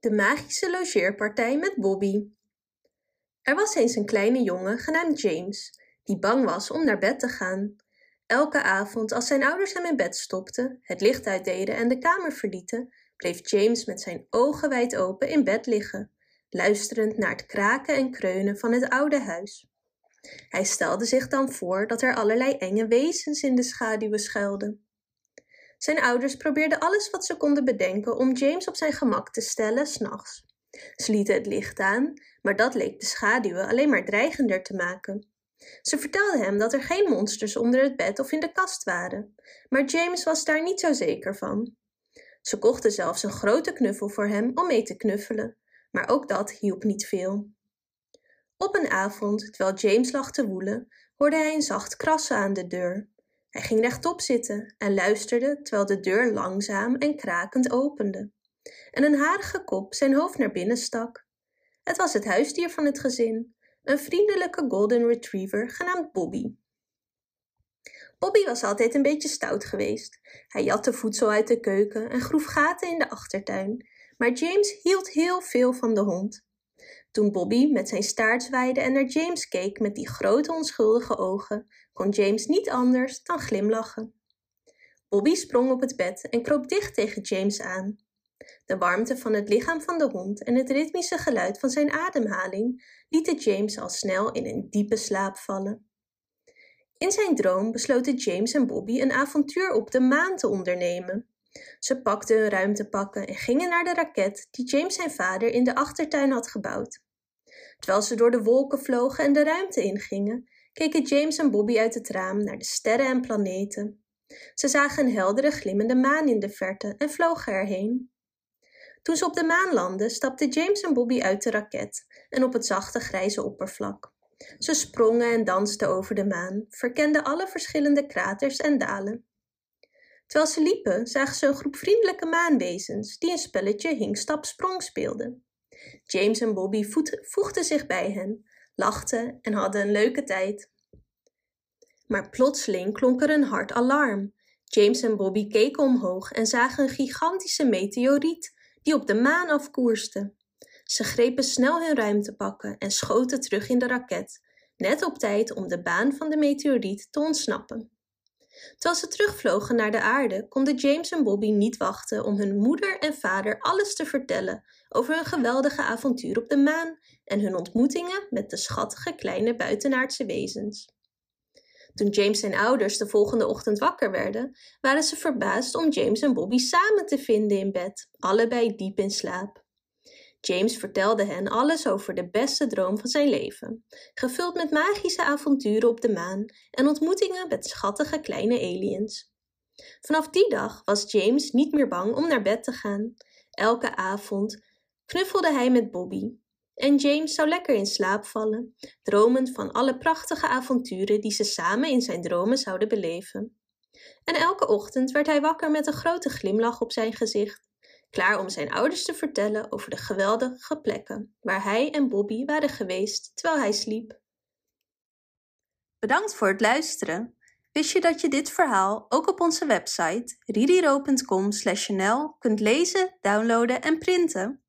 De magische logeerpartij met Bobby. Er was eens een kleine jongen genaamd James, die bang was om naar bed te gaan. Elke avond als zijn ouders hem in bed stopten, het licht uitdeden en de kamer verlieten, bleef James met zijn ogen wijd open in bed liggen, luisterend naar het kraken en kreunen van het oude huis. Hij stelde zich dan voor dat er allerlei enge wezens in de schaduwen schuilden. Zijn ouders probeerden alles wat ze konden bedenken om James op zijn gemak te stellen s'nachts. Ze lieten het licht aan, maar dat leek de schaduwen alleen maar dreigender te maken. Ze vertelden hem dat er geen monsters onder het bed of in de kast waren, maar James was daar niet zo zeker van. Ze kochten zelfs een grote knuffel voor hem om mee te knuffelen, maar ook dat hielp niet veel. Op een avond, terwijl James lag te woelen, hoorde hij een zacht krassen aan de deur. Hij ging rechtop zitten en luisterde terwijl de deur langzaam en krakend opende en een harige kop zijn hoofd naar binnen stak. Het was het huisdier van het gezin, een vriendelijke golden retriever genaamd Bobby. Bobby was altijd een beetje stout geweest. Hij jatte voedsel uit de keuken en groef gaten in de achtertuin, maar James hield heel veel van de hond. Toen Bobby met zijn staart zwaaide en naar James keek met die grote onschuldige ogen, kon James niet anders dan glimlachen. Bobby sprong op het bed en kroop dicht tegen James aan. De warmte van het lichaam van de hond en het ritmische geluid van zijn ademhaling lieten James al snel in een diepe slaap vallen. In zijn droom besloten James en Bobby een avontuur op de maan te ondernemen. Ze pakten hun ruimtepakken en gingen naar de raket die James zijn vader in de achtertuin had gebouwd. Terwijl ze door de wolken vlogen en de ruimte ingingen, keken James en Bobby uit het raam naar de sterren en planeten. Ze zagen een heldere glimmende maan in de verte en vlogen erheen. Toen ze op de maan landden, stapten James en Bobby uit de raket en op het zachte grijze oppervlak. Ze sprongen en dansten over de maan, verkenden alle verschillende kraters en dalen. Terwijl ze liepen, zagen ze een groep vriendelijke maanwezens die een spelletje hing-stap-sprong speelden. James en Bobby voegden zich bij hen, lachten en hadden een leuke tijd. Maar plotseling klonk er een hard alarm. James en Bobby keken omhoog en zagen een gigantische meteoriet die op de maan afkoerste. Ze grepen snel hun ruimtepakken en schoten terug in de raket, net op tijd om de baan van de meteoriet te ontsnappen. Terwijl ze terugvlogen naar de aarde, konden James en Bobby niet wachten om hun moeder en vader alles te vertellen over hun geweldige avontuur op de maan en hun ontmoetingen met de schattige kleine buitenaardse wezens. Toen James en ouders de volgende ochtend wakker werden, waren ze verbaasd om James en Bobby samen te vinden in bed, allebei diep in slaap. James vertelde hen alles over de beste droom van zijn leven, gevuld met magische avonturen op de maan en ontmoetingen met schattige kleine aliens. Vanaf die dag was James niet meer bang om naar bed te gaan. Elke avond knuffelde hij met Bobby en James zou lekker in slaap vallen, dromend van alle prachtige avonturen die ze samen in zijn dromen zouden beleven. En elke ochtend werd hij wakker met een grote glimlach op zijn gezicht, klaar om zijn ouders te vertellen over de geweldige plekken waar hij en Bobby waren geweest terwijl hij sliep. Bedankt voor het luisteren. Wist je dat je dit verhaal ook op onze website ririro.com/nl kunt lezen, downloaden en printen?